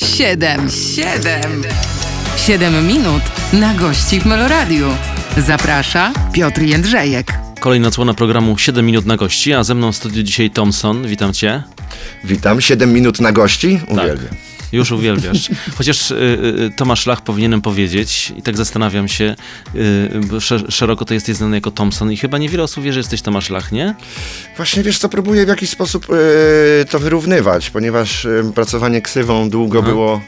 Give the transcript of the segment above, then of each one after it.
Siedem, siedem, siedem minut na gości w Meloradiu. Zaprasza Piotr Jędrzejek. Kolejna odsłona programu 7 minut na gości, a ze mną w studiu dzisiaj Thompson. Witam cię. Witam, 7 minut na gości. Uwielbiam. Już uwielbiasz. Chociaż y, y, Tomasz Lach powinienem powiedzieć, i tak zastanawiam się, y, szeroko to jesteś znany jako Thompson i chyba niewiele osób wie, że jesteś Tomasz Lach, nie? Właśnie wiesz co, próbuję w jakiś sposób e, to wyrównywać, ponieważ e, pracowanie ksywą długo Aha. było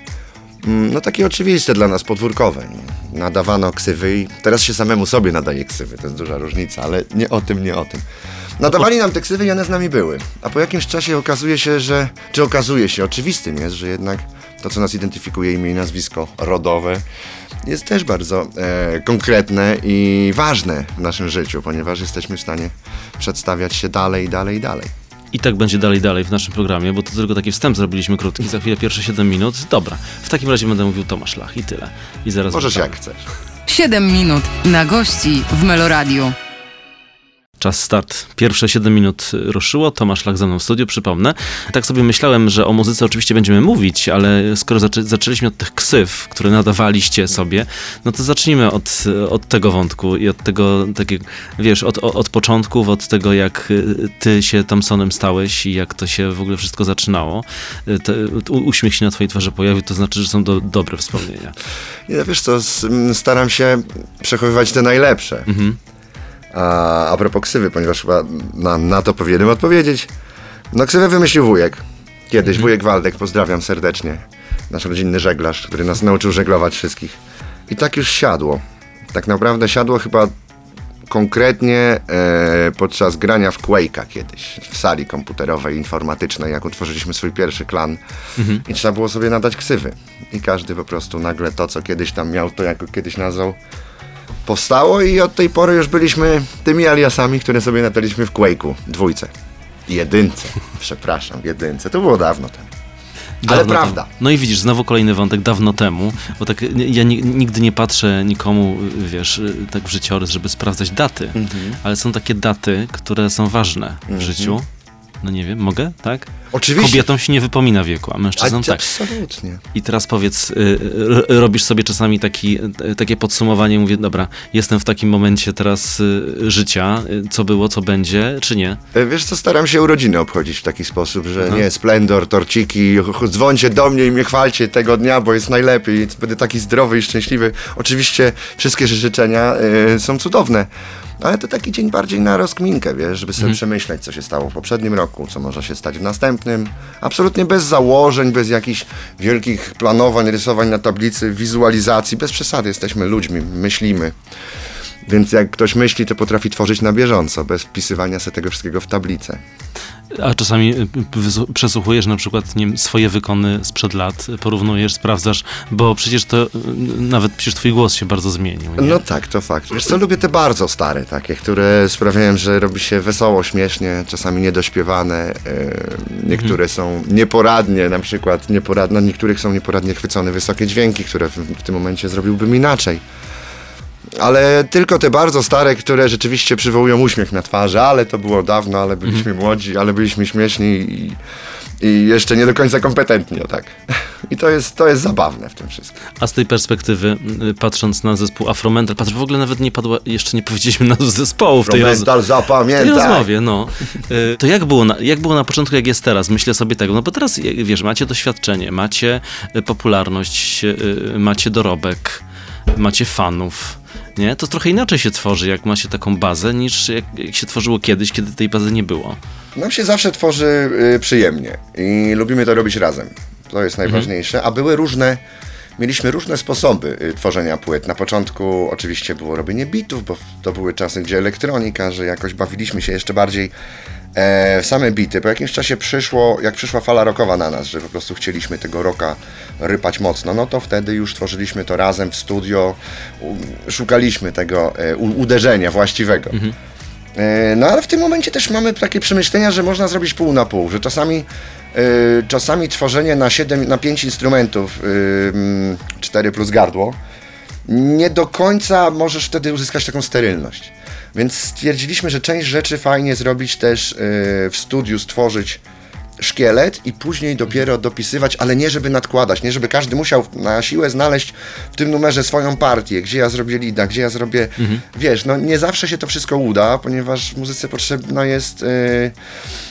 mm, no takie oczywiste dla nas, podwórkowe. Nadawano ksywy i teraz się samemu sobie nadaje ksywy, to jest duża różnica, ale nie o tym, nie o tym. Nadawali nam te ksywy i one z nami były. A po jakimś czasie okazuje się, że, czy okazuje się, oczywistym jest, że jednak to, co nas identyfikuje, imię i nazwisko rodowe, jest też bardzo e, konkretne i ważne w naszym życiu, ponieważ jesteśmy w stanie przedstawiać się dalej, dalej, dalej. I tak będzie dalej, dalej w naszym programie, bo to tylko taki wstęp zrobiliśmy krótki, za chwilę pierwsze 7 minut. Dobra, w takim razie będę mówił Tomasz Lach i tyle. I zaraz Możesz wracamy. jak chcesz. Siedem minut na gości w Meloradiu. Czas start. Pierwsze 7 minut ruszyło. Tomasz Lach ze mną w studiu, przypomnę. Tak sobie myślałem, że o muzyce oczywiście będziemy mówić, ale skoro zaczę zaczęliśmy od tych ksyw, które nadawaliście sobie, no to zacznijmy od, od tego wątku i od tego, takiego, wiesz, od, od, początków, od tego, jak y, ty się Thompsonem stałeś i jak to się w ogóle wszystko zaczynało. Y, Te, uśmiech się na twojej twarzy pojawił, to znaczy, że są do, dobre wspomnienia. Nie, wiesz co, staram się przechowywać te najlepsze. Mhm. A, a propos ksywy, ponieważ chyba na, na to powinienem odpowiedzieć. No ksywę wymyślił wujek. Kiedyś, Mhm. wujek Waldek, pozdrawiam serdecznie. Nasz rodzinny żeglarz, który nas nauczył żeglować wszystkich. I tak już siadło. Tak naprawdę siadło chyba konkretnie e, podczas grania w Quake'a kiedyś, w sali komputerowej, informatycznej, jak utworzyliśmy swój pierwszy klan i trzeba było sobie nadać ksywy. I każdy po prostu nagle to, co kiedyś tam miał, to jako kiedyś nazwał, powstało i od tej pory już byliśmy tymi aliasami, które sobie nadaliśmy w Quake'u, dwójce. Jedynce, przepraszam, jedynce. To było dawno temu. Ale Dawno prawda. Temu. No i widzisz, znowu kolejny wątek dawno temu, bo tak ja ni- nigdy nie patrzę nikomu, wiesz, tak w życiorys, żeby sprawdzać daty, Mhm. ale są takie daty, które są ważne w życiu. No nie wiem, mogę, tak? Oczywiście. Kobietom się nie wypomina wieku, a A, mężczyznom tak. Absolutnie. I teraz powiedz, y, y, robisz sobie czasami taki, y, takie podsumowanie, mówię, dobra, jestem w takim momencie teraz y, życia, y, co było, co będzie, czy nie? E, Wiesz co, staram się urodziny obchodzić w taki sposób, że Aha. nie, splendor, torciki, dzwońcie do mnie i mnie chwalcie tego dnia, bo jest najlepiej, będę taki zdrowy i szczęśliwy. Oczywiście wszystkie życzenia e, są cudowne, ale to taki dzień bardziej na rozkminkę, wiesz, żeby sobie przemyśleć, co się stało w poprzednim roku, co może się stać w następnym. Absolutnie bez założeń, bez jakichś wielkich planowań, rysowań na tablicy, wizualizacji, bez przesady. Jesteśmy ludźmi, myślimy. Więc jak ktoś myśli, to potrafi tworzyć na bieżąco, bez wpisywania sobie tego wszystkiego w tablicę. A czasami y, przesłuchujesz na przykład nie wiem, swoje wykony sprzed lat, porównujesz, sprawdzasz, bo przecież to y, nawet przecież twój głos się bardzo zmienił. Nie? No tak, to fakt. Wiesz co, lubię te bardzo stare, takie, które sprawiają, że robi się wesoło, śmiesznie, czasami niedośpiewane. e, niektóre są nieporadnie, na przykład nieporadne, na niektórych są nieporadnie chwycone wysokie dźwięki, które w, w tym momencie zrobiłbym inaczej. Ale tylko te bardzo stare, które rzeczywiście przywołują uśmiech na twarzy, ale to było dawno, ale byliśmy młodzi, ale byliśmy śmieszni i, i jeszcze nie do końca kompetentni, o tak. I to jest, to jest zabawne w tym wszystkim. A z tej perspektywy, y, patrząc na zespół Afromental, patrz, w ogóle nawet nie padła, jeszcze nie powiedzieliśmy nazw zespołu w tej, roz... Mental w tej zapamiętaj. rozmowie, no. Y, To jak było, na, jak było na początku, jak jest teraz? Myślę sobie tego, no bo teraz, jak wiesz, macie doświadczenie, macie y, popularność, y, macie dorobek, macie fanów, nie? To trochę inaczej się tworzy, jak ma się taką bazę, niż jak, jak się tworzyło kiedyś, kiedy tej bazy nie było. Nam się zawsze tworzy y, przyjemnie i lubimy to robić razem. To jest najważniejsze. A były różne, mieliśmy różne sposoby y, tworzenia płyt. Na początku oczywiście było robienie bitów, bo to były czasy, gdzie elektronika, że jakoś bawiliśmy się jeszcze bardziej e, w same bity. Po jakimś czasie przyszło, jak przyszła fala rockowa na nas, że po prostu chcieliśmy tego rocka rypać mocno, no to wtedy już tworzyliśmy to razem w studio, szukaliśmy tego e, uderzenia właściwego. E, No ale w tym momencie też mamy takie przemyślenia, że można zrobić pół na pół, że czasami, czasami tworzenie na 7, na 5 instrumentów, 4 plus gardło, nie do końca możesz wtedy uzyskać taką sterylność. Więc stwierdziliśmy, że część rzeczy fajnie zrobić też e, w studiu, stworzyć szkielet i później dopiero dopisywać, ale nie żeby nadkładać, nie żeby każdy musiał na siłę znaleźć w tym numerze swoją partię, gdzie ja zrobię lida, gdzie ja zrobię, wiesz, no nie zawsze się to wszystko uda, ponieważ w muzyce potrzebna jest, yy,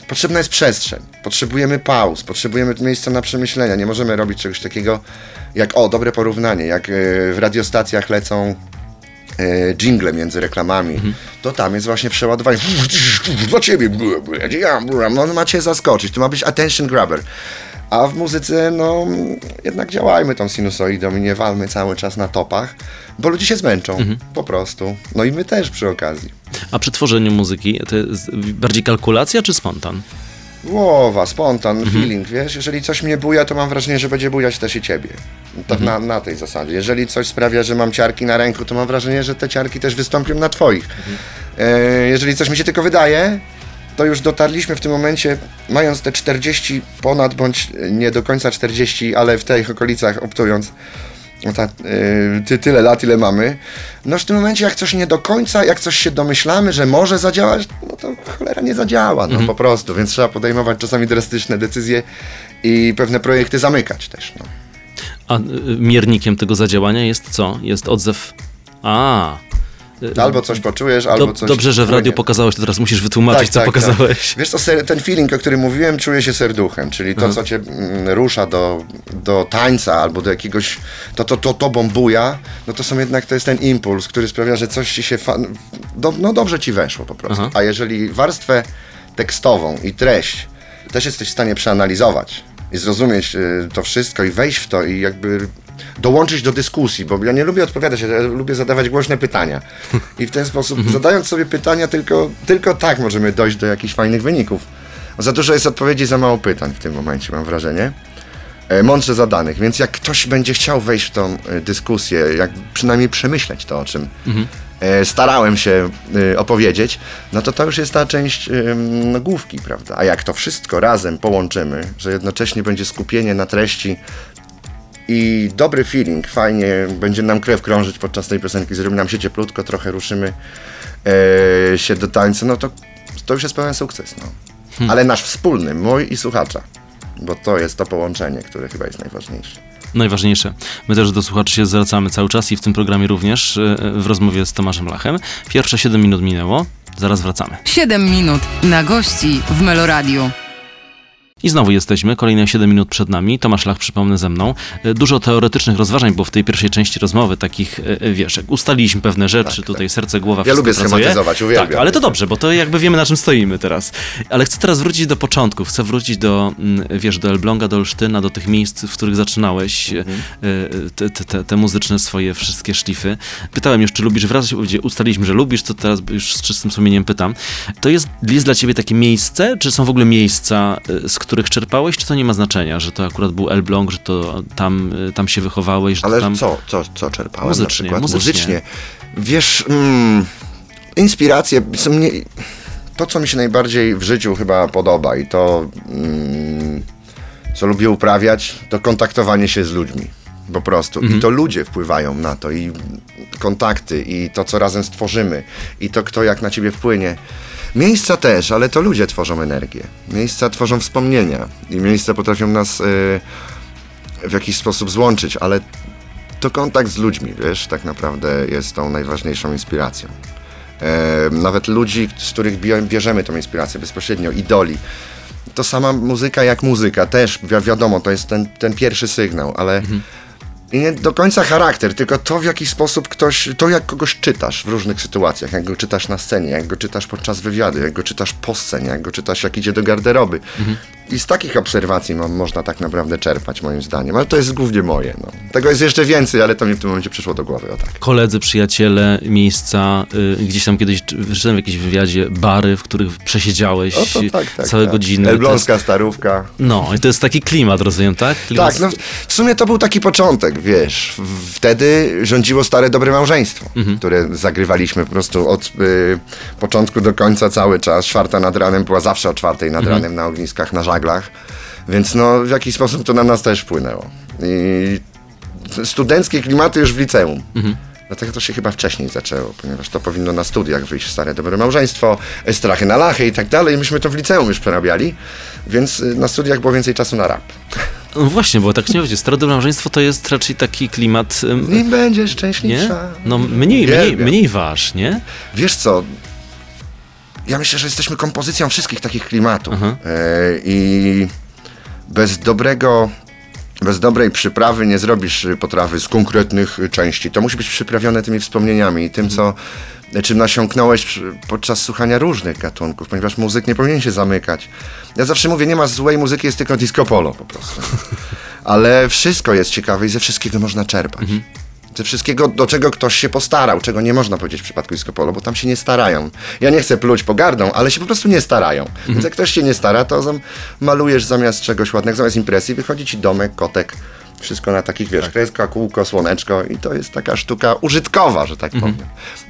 potrzebna jest przestrzeń, potrzebujemy pauz, potrzebujemy miejsca na przemyślenia, nie możemy robić czegoś takiego jak, o, dobre porównanie, jak yy, w radiostacjach lecą e, jingle między reklamami, to tam jest właśnie przeładowanie. Dla ciebie, no on ma cię zaskoczyć, to ma być attention grabber. A w muzyce, no, jednak działajmy tą sinusoidą i nie walmy cały czas na topach, bo ludzie się zmęczą, po prostu. No i my też przy okazji. A przy tworzeniu muzyki to jest bardziej kalkulacja czy spontan? Głowa, spontan, feeling, wiesz, jeżeli coś mnie buja, to mam wrażenie, że będzie bujać też i ciebie. Tak na, na tej zasadzie. Jeżeli coś sprawia, że mam ciarki na ręku, to mam wrażenie, że te ciarki też wystąpią na twoich. E, jeżeli coś mi się tylko wydaje, to już dotarliśmy w tym momencie, mając te 40 ponad, bądź nie do końca 40, ale w tych okolicach optując, no ta, y, ty, tyle lat, ile mamy. No w tym momencie, jak coś nie do końca, jak coś się domyślamy, że może zadziałać, no to cholera nie zadziała, no po prostu. Więc trzeba podejmować czasami drastyczne decyzje i pewne projekty zamykać też. No. A y, miernikiem tego zadziałania jest co? Jest odzew. A. y, Albo coś poczujesz, albo coś. Dobrze, że w radiu pokazałeś, to teraz musisz wytłumaczyć, co pokazałeś. Wiesz co, ten feeling, o którym mówiłem, czuje się serduchem, czyli to, co cię mm, rusza do, do tańca albo do jakiegoś, to, to, to tobą buja, no to są jednak, to jest ten impuls, który sprawia, że coś ci się, fa- do, no dobrze ci weszło po prostu. Aha. A jeżeli warstwę tekstową i treść też jesteś w stanie przeanalizować i zrozumieć y, to wszystko i wejść w to i jakby dołączyć do dyskusji, bo ja nie lubię odpowiadać, ja lubię zadawać głośne pytania. I w ten sposób, zadając sobie pytania, tylko, tylko tak możemy dojść do jakichś fajnych wyników. Za dużo jest odpowiedzi, za mało pytań w tym momencie, mam wrażenie. E, Mądrze zadanych, więc jak ktoś będzie chciał wejść w tą e, dyskusję, jak przynajmniej przemyśleć to, o czym e, starałem się opowiedzieć, no to to już jest ta część no, główki, prawda? A jak to wszystko razem połączymy, że jednocześnie będzie skupienie na treści i dobry feeling, fajnie będzie nam krew krążyć podczas tej piosenki, zrobi nam się cieplutko, trochę ruszymy e, się do tańca, no to, to już jest pełen sukces, no. Ale nasz wspólny, mój i słuchacza, bo to jest to połączenie, które chyba jest najważniejsze. Najważniejsze. My też do słuchaczy się zwracamy cały czas i w tym programie również y, w rozmowie z Tomaszem Lachem. Pierwsze 7 minut minęło, zaraz wracamy. 7 minut na gości w Meloradiu. I znowu jesteśmy, kolejne 7 minut przed nami. Tomasz Lach, przypomnę ze mną. E, Dużo teoretycznych rozważań było w tej pierwszej części rozmowy, takich, e, wiesz, jak ustaliliśmy pewne rzeczy, Tak, tutaj serce, głowa, Ja wszystko lubię pracuje. schematyzować, uwielbiam. Tak, ale to dobrze, bo to jakby wiemy, na czym stoimy teraz. Ale chcę teraz wrócić do początku, chcę wrócić do, mm, wiesz, do Elbląga, do Olsztyna, do tych miejsc, w których zaczynałeś e, Mhm. e, te, te, te, muzyczne swoje wszystkie szlify. Pytałem już, czy lubisz wracać, ustaliliśmy, że lubisz, to teraz już z czystym sumieniem pytam. To jest, jest dla ciebie takie miejsce, czy są w ogóle miejsca, e, z których czerpałeś, czy to nie ma znaczenia, że to akurat był Elbląg, że to tam, e, tam się wychowałeś, że Ale tam... co, co, co czerpałem Muzycznie, na przykład? muzycznie. Wiesz, mm, inspiracje są mnie... To, co mi się najbardziej w życiu chyba podoba i to, mm, co lubię uprawiać, to kontaktowanie się z ludźmi. Po prostu. I to ludzie wpływają na to i kontakty i to, co razem stworzymy i to, kto jak na ciebie wpłynie. Miejsca też, ale to ludzie tworzą energię. Miejsca tworzą wspomnienia i miejsca potrafią nas... y, w jakiś sposób złączyć, ale to kontakt z ludźmi, wiesz, tak naprawdę jest tą najważniejszą inspiracją. E, nawet ludzi, z których bie- bierzemy tą inspirację bezpośrednio, idoli. To sama muzyka jak muzyka, też wi- wiadomo, to jest ten, ten pierwszy sygnał, ale i nie do końca charakter, tylko to w jaki sposób ktoś, to jak kogoś czytasz w różnych sytuacjach, jak go czytasz na scenie, jak go czytasz podczas wywiadu, jak go czytasz po scenie, jak go czytasz jak idzie do garderoby. I z takich obserwacji mo- można tak naprawdę czerpać moim zdaniem, ale to jest głównie moje. No. Tego jest jeszcze więcej, ale to mi w tym momencie przyszło do głowy, o tak. koledzy, przyjaciele, miejsca, y, gdzieś tam kiedyś czy- wyszedłem w jakimś wywiadzie, bary, w których przesiedziałeś O, to tak, tak, całe tak. godziny. Elbląska starówka. jest, no, i to jest taki klimat, rozumiem, tak? Klimat, Tak, no w sumie to był taki początek, wiesz. Wtedy rządziło stare dobre małżeństwo, które zagrywaliśmy po prostu od y, początku do końca cały czas. Czwarta nad ranem była zawsze o czwartej nad ranem na ogniskach, na żaglach. Więc no w jakiś sposób to na nas też wpłynęło. I studenckie klimaty już w liceum. Dlatego to się chyba wcześniej zaczęło, ponieważ to powinno na studiach wyjść Stare Dobre Małżeństwo, Strachy na Lachy i tak dalej. Myśmy to w liceum już przerabiali, więc y, na studiach było więcej czasu na rap. No właśnie, bo tak nie będzie. Stare dobre małżeństwo to jest raczej taki klimat... Nim będziesz Nie? szczęśliwsza. No mniej, mniej, Uwielbiam. mniej waż, nie? Wiesz co? Ja myślę, że jesteśmy kompozycją wszystkich takich klimatów. Aha. E, I bez dobrego, bez dobrej przyprawy nie zrobisz potrawy z konkretnych części. To musi być przyprawione tymi wspomnieniami i tym, co, czym nasiąknąłeś podczas słuchania różnych gatunków, ponieważ muzyk nie powinien się zamykać. Ja zawsze mówię, nie ma złej muzyki, jest tylko disco polo po prostu. Ale wszystko jest ciekawe i ze wszystkiego można czerpać. Ze wszystkiego, do czego ktoś się postarał, czego nie można powiedzieć w przypadku disco polo, bo tam się nie starają. Ja nie chcę pluć pogardą, ale się po prostu nie starają. Więc jak ktoś się nie stara, to zam- malujesz zamiast czegoś ładnego, zamiast impresji, wychodzi ci domek, kotek, wszystko na takich, wiesz, kreska, kółko, słoneczko i to jest taka sztuka użytkowa, że tak powiem.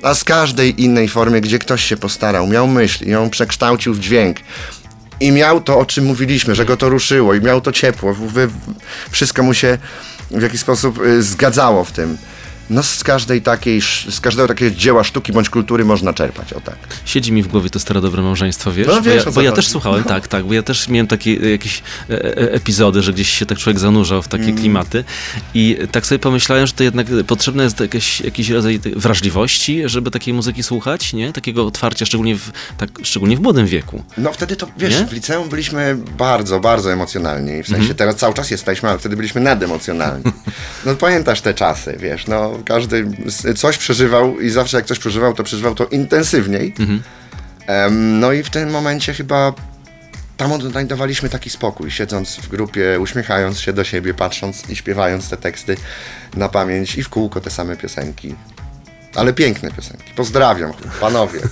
A z każdej innej formy, gdzie ktoś się postarał, miał myśl i ją przekształcił w dźwięk, i miał to, o czym mówiliśmy, że go to ruszyło i miał to ciepło. Wszystko mu się w jakiś sposób y, zgadzało w tym. No z każdej takiej, z każdego takiego dzieła sztuki bądź kultury można czerpać, o tak. Siedzi mi w głowie to stare dobre małżeństwo, wiesz? No bo wiesz, ja, o co bo ja też słuchałem, tak, tak, bo ja też miałem takie e, jakieś e, e, epizody, że gdzieś się tak człowiek zanurzał w takie Mm. klimaty i tak sobie pomyślałem, że to jednak potrzebne jest jakiś, jakiś rodzaj wrażliwości, żeby takiej muzyki słuchać, nie? Takiego otwarcia, szczególnie w, tak, szczególnie w młodym wieku. No wtedy to, wiesz, Nie? w liceum byliśmy bardzo, bardzo emocjonalni. W sensie teraz cały czas jesteśmy, ale wtedy byliśmy nademocjonalni. No pamiętasz te czasy, wiesz, no każdy coś przeżywał i zawsze jak coś przeżywał, to przeżywał to intensywniej. Em, no i w tym momencie chyba tam odnajdowaliśmy taki spokój, siedząc w grupie, uśmiechając się do siebie, patrząc i śpiewając te teksty na pamięć i w kółko te same piosenki. Ale piękne piosenki. Pozdrawiam, panowie.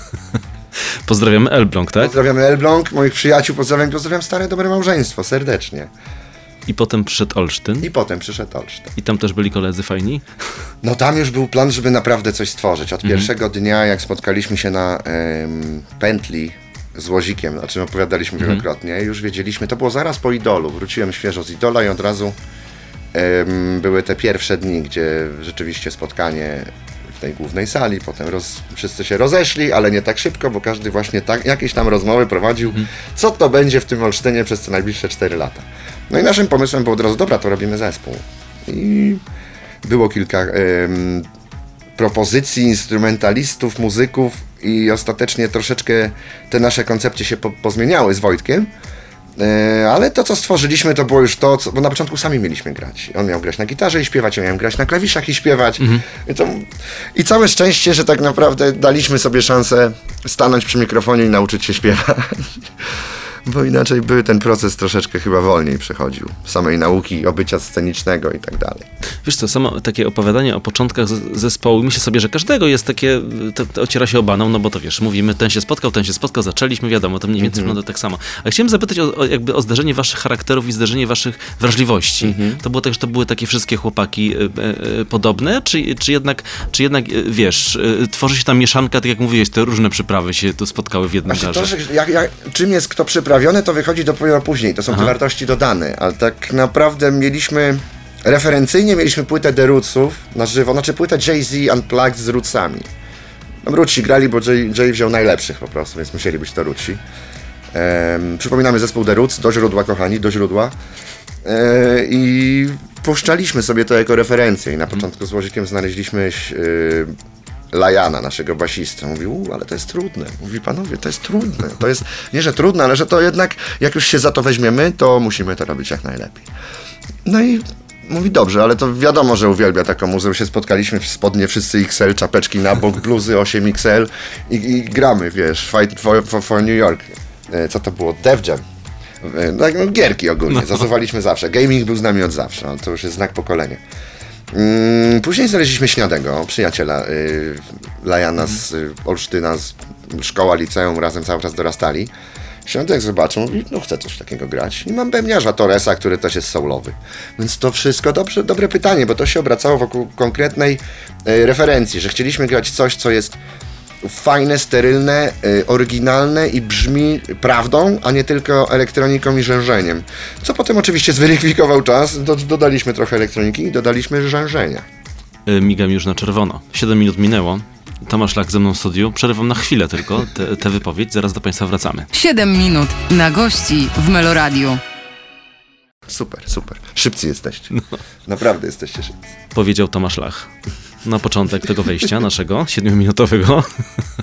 Pozdrawiamy Elbląg, tak? Pozdrawiamy Elbląg, moich przyjaciół, pozdrawiam, pozdrawiam stare dobre małżeństwo, serdecznie. I potem przyszedł Olsztyn I potem przyszedł Olsztyn. i tam też byli koledzy fajni. No tam już był plan, żeby naprawdę coś stworzyć. Od pierwszego dnia, jak spotkaliśmy się na em, pętli z Łozikiem, o czym opowiadaliśmy wielokrotnie, już wiedzieliśmy, to było zaraz po Idolu. Wróciłem świeżo z Idola i od razu em, były te pierwsze dni, gdzie rzeczywiście spotkanie w tej głównej sali, potem roz, wszyscy się rozeszli, ale nie tak szybko, bo każdy właśnie tak, jakieś tam rozmowy prowadził, co to będzie w tym Olsztynie przez te najbliższe 4 lata. No i naszym pomysłem było od razu, dobra, to robimy zespół. I było kilka propozycji instrumentalistów, muzyków i ostatecznie troszeczkę te nasze koncepcje się po, pozmieniały z Wojtkiem. E, ale to, co stworzyliśmy, to było już to, co, bo na początku sami mieliśmy grać. On miał grać na gitarze i śpiewać, ja miałem grać na klawiszach i śpiewać. I, to, I całe szczęście, że tak naprawdę daliśmy sobie szansę stanąć przy mikrofonie i nauczyć się śpiewać. Bo inaczej by ten proces troszeczkę chyba wolniej przechodził. Samej nauki, obycia scenicznego i tak dalej. Wiesz co, samo takie opowiadanie o początkach zespołu, myślę sobie, że każdego jest takie, to, to ociera się o banał, no bo to wiesz, mówimy, ten się spotkał, ten się spotkał, zaczęliśmy, wiadomo, to mniej więcej wygląda tak samo. A chciałem zapytać o, o, jakby o zdarzenie waszych charakterów i zdarzenie waszych wrażliwości. To było tak, że to były takie wszystkie chłopaki e, e, podobne, czy, czy jednak, czy jednak, e, wiesz, tworzy się tam mieszanka, tak jak mówiłeś, te różne przyprawy się tu spotkały w jednym to, darze. że jak, jak, czym jest kto przyprawiony, to wychodzi dopiero później. To są te wartości dodane, ale tak naprawdę mieliśmy. Referencyjnie mieliśmy płytę The Rootsów na żywo, znaczy płytę Jay-Z Unplugged z Rootsami. No, Rootsi grali, bo Jay, Jay wziął najlepszych po prostu, więc musieli być to Rootsi. Em, przypominamy zespół The Roots, do źródła kochani, do źródła. E, I puszczaliśmy sobie to jako referencję i na początku z Łozikiem znaleźliśmy e, Lajana, naszego basistę. Mówi, u, ale to jest trudne. Mówi, panowie, to jest trudne. To jest, nie, że trudne, ale że to jednak, jak już się za to weźmiemy, to musimy to robić jak najlepiej. No i mówi, dobrze, ale to wiadomo, że uwielbia taką muzeum. Się spotkaliśmy w spodnie wszyscy XL, czapeczki na bok, bluzy 8XL i, i gramy, wiesz, Fight for, for, for New York. E, Co to było? Def Jam. E, No, no, gierki ogólnie, zasuwaliśmy zawsze. Gaming był z nami od zawsze, ale to już jest znak pokolenia. Mm, Później znaleźliśmy Śniadego, przyjaciela y, Lajana z y, Olsztyna, z szkoła, liceum, razem cały czas dorastali. Śniadek zobaczył, mówi, no chcę coś takiego grać. I mam bębniarza Torresa, który też jest soulowy. Więc to wszystko dobrze, dobre pytanie, bo to się obracało wokół konkretnej y, referencji, że chcieliśmy grać coś, co jest fajne, sterylne, y, oryginalne i brzmi prawdą, a nie tylko elektroniką i rzężeniem. Co potem oczywiście zweryfikował czas, do, dodaliśmy trochę elektroniki i dodaliśmy rzężenia. y, miga mi już na czerwono. 7 minut minęło. Tomasz Lak ze mną w studiu. Przerywam na chwilę tylko tę wypowiedź. Zaraz do Państwa wracamy. 7 minut na gości w Meloradiu. Super, super. Szybcy jesteście. Naprawdę jesteście szybcy. Powiedział Tomasz Lach. Na początek tego wejścia naszego, 7-minutowego.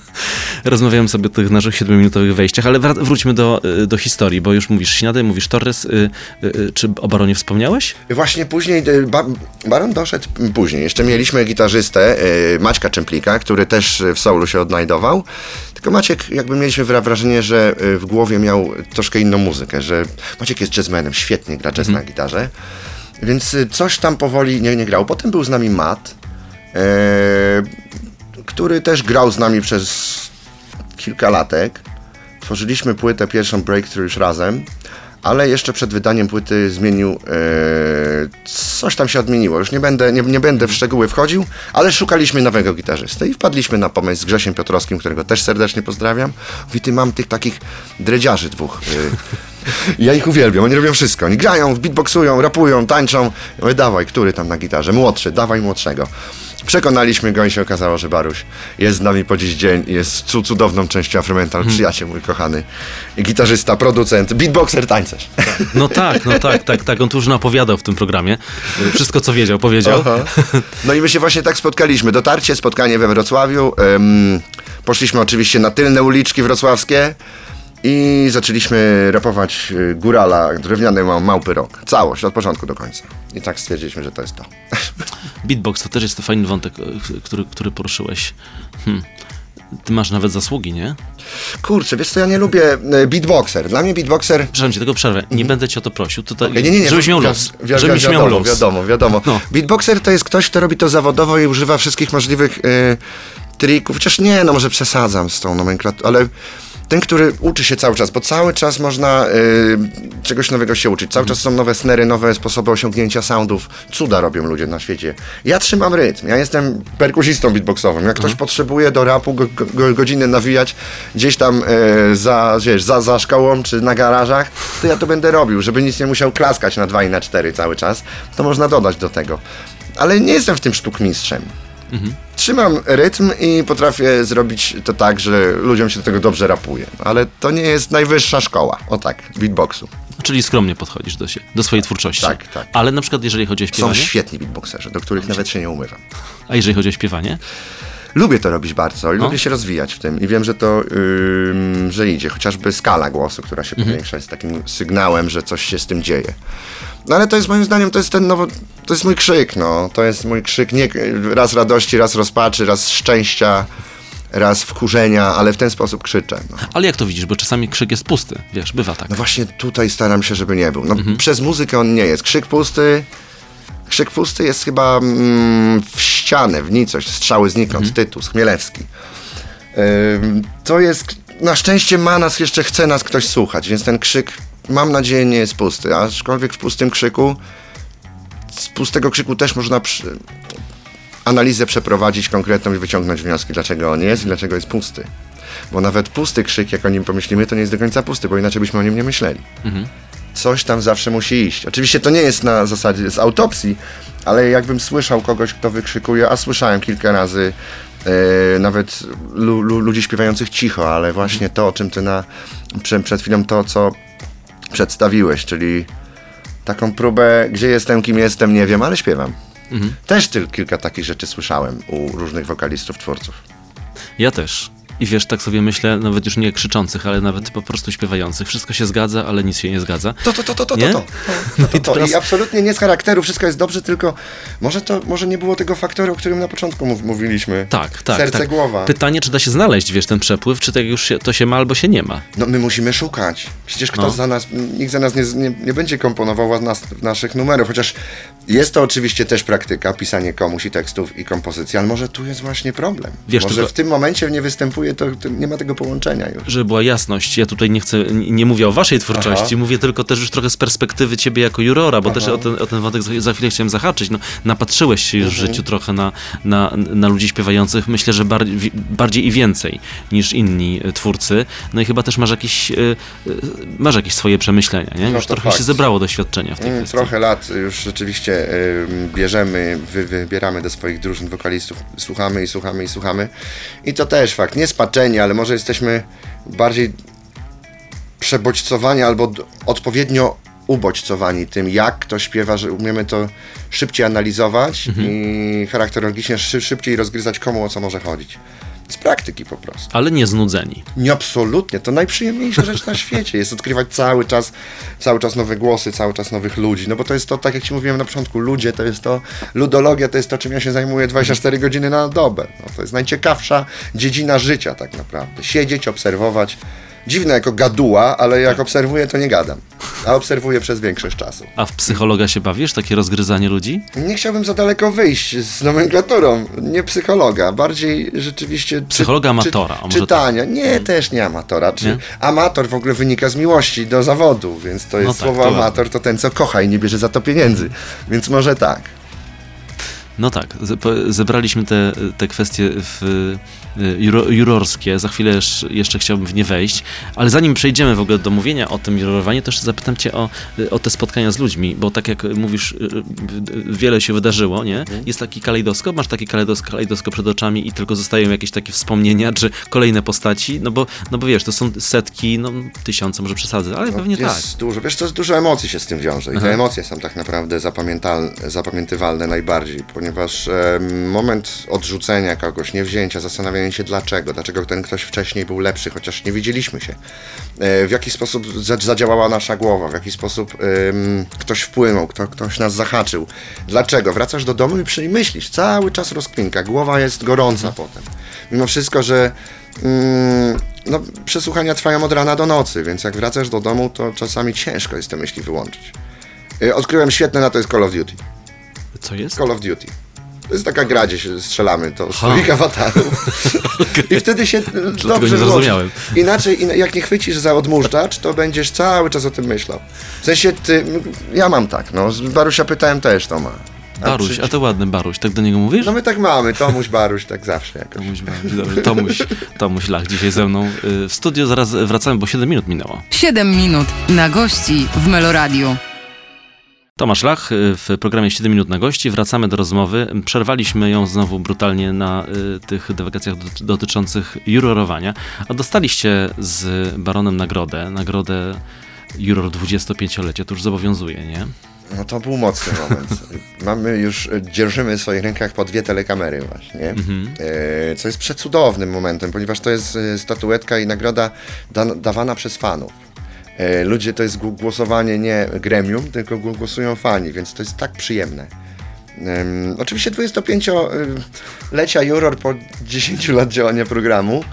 Rozmawiałem sobie o tych naszych 7-minutowych wejściach, ale wr- wróćmy do, y, do historii, bo już mówisz Śniadaj, mówisz Torres. Y, y, y, czy o Baronie wspomniałeś? Właśnie później, y, ba, Baron doszedł później. Jeszcze mieliśmy gitarzystę y, Maćka Czemplika, który też w soulu się odnajdował. Tylko Maciek, jakby mieliśmy wra- wrażenie, że w głowie miał troszkę inną muzykę, że Maciek jest jazzmenem, świetnie gra jazz na gitarze. Więc coś tam powoli nie, nie grał. Potem był z nami Matt, który też grał z nami przez kilka latek. Tworzyliśmy płytę pierwszą Breakthrough już razem, ale jeszcze przed wydaniem płyty zmienił. E, coś tam się odmieniło. Już nie będę, nie, nie będę w szczegóły wchodził, ale szukaliśmy nowego gitarzysty i wpadliśmy na pomysł z Grzesiem Piotrowskim, którego też serdecznie pozdrawiam. Mówi, ty mam tych takich dredziarzy dwóch. Ja ich uwielbiam, oni robią wszystko. Oni grają, beatboxują, rapują, tańczą. Mówię, dawaj, który tam na gitarze? Młodszy, dawaj młodszego. Przekonaliśmy go i się okazało, że Baruś jest z nami po dziś dzień jest cu- cudowną częścią Afromental. Przyjaciel mój kochany. Gitarzysta, producent, beatboxer, tańcerz. No tak, no tak, tak, tak. On tu już napowiadał w tym programie. Wszystko, co wiedział, powiedział. Aha. No i my się właśnie tak spotkaliśmy. Dotarcie, spotkanie we Wrocławiu. Poszliśmy oczywiście na tylne uliczki wrocławskie i zaczęliśmy rapować y, Górala, drewniany ma- małpy rok. Całość, od początku do końca. I tak stwierdziliśmy, że to jest to. Beatbox to też jest fajny wątek, y, który, który poruszyłeś. Hmm. Ty masz nawet zasługi, nie? Kurczę, wiesz co, ja nie lubię e, beatboxer. Dla mnie beatboxer Przepraszam cię, tego przerwę. Nie będę cię o to prosił. Tutaj, Mhm. Nie, nie, nie. żebyś miał los. wi- wi- Żebyś miał los. Wiadomo, wiadomo. No. Beatboxer to jest ktoś, kto robi to zawodowo i używa wszystkich możliwych y, trików. Chociaż nie, no może przesadzam z tą nomenklaturą, ale ten, który uczy się cały czas, bo cały czas można y, czegoś nowego się uczyć. Cały czas są nowe snery, nowe sposoby osiągnięcia soundów. Cuda robią ludzie na świecie. Ja trzymam rytm. Ja jestem perkusistą beatboxowym. Jak ktoś potrzebuje do rapu go, go, godzinę nawijać gdzieś tam y, za, wiesz, za, za szkołą czy na garażach, to ja to będę robił, żeby nic nie musiał klaskać na dwa i na cztery cały czas. To można dodać do tego. Ale nie jestem w tym sztukmistrzem. Trzymam rytm i potrafię zrobić to tak, że ludziom się do tego dobrze rapuje. Ale to nie jest najwyższa szkoła, o tak, beatboxu. Czyli skromnie podchodzisz do, się, do swojej twórczości. Tak, tak. Ale na przykład jeżeli chodzi o Są śpiewanie, świetni beatboxerzy, do których nawet się nie umywam. a jeżeli chodzi o śpiewanie, Lubię to robić bardzo i No. lubię się rozwijać w tym i wiem, że to, ym, że idzie. Chociażby skala głosu, która się powiększa jest takim sygnałem, że coś się z tym dzieje. No ale to jest moim zdaniem, to jest ten nowo, to jest mój krzyk, no. To jest mój krzyk nie raz radości, raz rozpaczy, raz szczęścia, raz wkurzenia, ale w ten sposób krzyczę. No. ale jak to widzisz, bo czasami krzyk jest pusty, wiesz, bywa tak. No właśnie tutaj staram się, żeby nie był. No, Przez muzykę on nie jest. Krzyk pusty. Krzyk pusty jest chyba mm, w ścianę, w nicość, strzały znikąd, Tytus, Chmielewski. Ym, to jest, na szczęście ma nas, jeszcze chce nas ktoś słuchać, więc ten krzyk, mam nadzieję, nie jest pusty. Aczkolwiek w pustym krzyku, z pustego krzyku też można przy, analizę przeprowadzić konkretną i wyciągnąć wnioski, dlaczego on jest i dlaczego jest pusty. Bo nawet pusty krzyk, jak o nim pomyślimy, to nie jest do końca pusty, bo inaczej byśmy o nim nie myśleli. Coś tam zawsze musi iść. Oczywiście to nie jest na zasadzie z autopsji, ale jakbym słyszał kogoś, kto wykrzykuje, a słyszałem kilka razy e, nawet lu, lu, ludzi śpiewających cicho, ale właśnie to, o czym ty na, prze, przed chwilą to, co przedstawiłeś, czyli taką próbę, gdzie jestem, kim jestem, nie wiem, ale śpiewam. Też tyl, kilka takich rzeczy słyszałem u różnych wokalistów, twórców. Ja też. I wiesz, tak sobie myślę, nawet już nie krzyczących, ale nawet po prostu śpiewających. Wszystko się zgadza, ale nic się nie zgadza. To, to, to, to, to, Nie? to, to. to, to, to. teraz- I absolutnie nie z charakteru, wszystko jest dobrze, tylko może to, może nie było tego faktoru, o którym na początku mów, mówiliśmy. Tak, tak. Serce, tak. głowa. Pytanie, czy da się znaleźć, wiesz, ten przepływ, czy tak już się, to się ma albo się nie ma. No my musimy szukać. Przecież kto No. za nas, nikt za nas nie, nie, nie będzie komponował nas, naszych numerów, chociaż jest to oczywiście też praktyka, pisanie komuś i tekstów i kompozycji, ale może tu jest właśnie problem. Wiesz, może tylko- w tym momencie nie występuje to, to nie ma tego połączenia już. Żeby była jasność, ja tutaj nie chcę, nie mówię o waszej twórczości, Aha. mówię tylko też już trochę z perspektywy ciebie jako jurora, bo Aha. też o ten, o ten wątek za, za chwilę chciałem zahaczyć. No, napatrzyłeś się już w Mhm. życiu trochę na, na, na ludzi śpiewających, myślę, że bardziej, wi- bardziej i więcej niż inni twórcy. No i chyba też masz jakieś, e, e, masz jakieś swoje przemyślenia, nie? No już trochę się fakt. zebrało doświadczenia w tej Mm, kwestii. Trochę lat już rzeczywiście bierzemy, wy, wybieramy do swoich drużyn wokalistów, słuchamy i słuchamy i słuchamy. I to też fakt, nie spaczeni, ale może jesteśmy bardziej przebodźcowani albo odpowiednio ubodźcowani tym, jak kto śpiewa, że umiemy to szybciej analizować i charakterologicznie szy, szybciej rozgryzać komu o co może chodzić. Z praktyki po prostu. Ale nie znudzeni. Nie, absolutnie. To najprzyjemniejsza rzecz na świecie jest odkrywać cały czas, cały czas nowe głosy, cały czas nowych ludzi. No bo to jest to, tak jak ci mówiłem na początku, ludzie to jest to, ludologia to jest to, czym ja się zajmuję 24 godziny na dobę. No, to jest najciekawsza dziedzina życia tak naprawdę. Siedzieć, obserwować. Dziwne jako gaduła, ale jak obserwuję, to nie gadam. A obserwuję przez większość czasu. A w psychologa się bawisz? Takie rozgryzanie ludzi? Nie chciałbym za daleko wyjść z nomenklaturą. Nie psychologa, bardziej rzeczywiście. czy- Psychologa amatora, może czytania. Nie, też nie amatora. Czy Nie? Amator w ogóle wynika z miłości do zawodu, więc to jest No tak, słowo to amator, to ten, co kocha i nie bierze za to pieniędzy. Więc może tak. No tak, zebraliśmy te, te kwestie w, jurorskie. Za chwilę esz- jeszcze chciałbym w nie wejść, ale zanim przejdziemy w ogóle do mówienia o tym jurorowaniu, to jeszcze zapytam cię o, y, o te spotkania z ludźmi, bo tak jak mówisz, y, y, wiele się wydarzyło, nie? Jest taki kalejdoskop, masz taki kalejdoskop, kalejdoskop przed oczami i tylko zostają jakieś takie wspomnienia, czy kolejne postaci, no bo, no bo wiesz, to są setki, no tysiące, może przesadzę, ale pewnie tak. jest dużo, wiesz, to jest dużo emocji się z tym wiąże i te emocje są tak naprawdę zapamiętywalne najbardziej, ponieważ e, moment odrzucenia kogoś, niewzięcia, zastanawiania się dlaczego, dlaczego ten ktoś wcześniej był lepszy, chociaż nie widzieliśmy się, e, w jaki sposób za- zadziałała nasza głowa, w jaki sposób em, ktoś wpłynął, kto, ktoś nas zahaczył, dlaczego, wracasz do domu i myślisz, cały czas rozkminka, głowa jest gorąca potem, mimo wszystko, że Mm, no, przesłuchania trwają od rana do nocy, więc jak wracasz do domu, to czasami ciężko jest te myśli wyłączyć. Y, Odkryłem świetne na to jest Call of Duty. Co jest? Call of Duty. To jest taka gra, gdzie się strzelamy Aha. swoich awatarów. I wtedy się y, dobrze nie zrozumiałem. Inaczej, ina- jak nie chwycisz za odmurzacz, to będziesz cały czas o tym myślał. W sensie, ty, ja mam tak, no, z Barusia pytałem też, to ma. A Baruś, a to ładny Baruś, tak do niego mówisz? No my tak mamy, Tomuś, Baruś, tak zawsze jakoś. Tomuś, Baruś, dobrze, Tomuś, Tomuś Lach dzisiaj ze mną y, w studio, zaraz wracamy, bo 7 minut minęło. 7 minut na gości w Meloradiu. Tomasz Lach y, w programie 7 minut na gości. Wracamy do rozmowy. Przerwaliśmy ją znowu brutalnie na y, tych dywagacjach dot- dotyczących jurorowania. A dostaliście z Baronem nagrodę. Nagrodę Juror 25-lecia. To już zobowiązuje, nie? No to był mocny moment. Mamy już, e, dzierżymy w swoich rękach po dwie telekamery właśnie, e, co jest przecudownym momentem, ponieważ to jest statuetka i nagroda da, dawana przez fanów. E, Ludzie to jest gł- głosowanie nie gremium, tylko gł- głosują fani, więc to jest tak przyjemne. Em, oczywiście 25-lecia juror po 10 lat działania programu,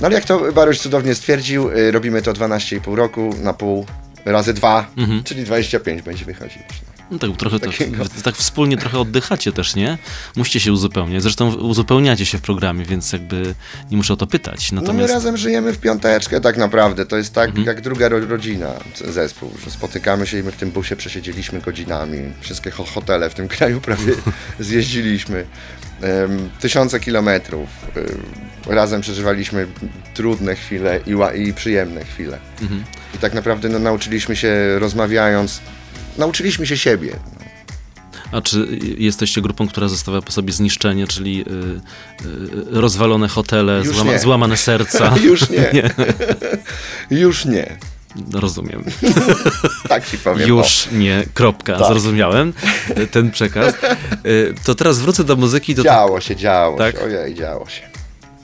no ale jak to Baruś cudownie stwierdził, e, robimy to 12,5 roku na pół razy dwa, czyli 25 będzie wychodzić. No tak trochę tak, Takiego. wy tak wspólnie trochę oddychacie też, nie? Musicie się uzupełniać. Zresztą uzupełniacie się w programie, więc jakby nie muszę o to pytać. No my Natomiast razem żyjemy w piąteczkę tak naprawdę. To jest tak Mhm. jak druga ro rodzina, zespół. Że spotykamy się i my w tym busie przesiedzieliśmy godzinami. Wszystkie ho hotele w tym kraju prawie zjeździliśmy. Em, tysiące kilometrów. Em, razem przeżywaliśmy trudne chwile i, i przyjemne chwile. Mhm. I tak naprawdę no, nauczyliśmy się rozmawiając, nauczyliśmy się siebie. A czy jesteście grupą, która zostawia po sobie zniszczenie, czyli y, y, rozwalone hotele, złama, nie. złamane serca? Już nie. Już nie. Rozumiem. Tak ci powiem. Już nie, kropka, Tak. zrozumiałem ten przekaz. Y, To teraz wrócę do muzyki. Do Działo się, działo Tak? się. Ojej, działo się.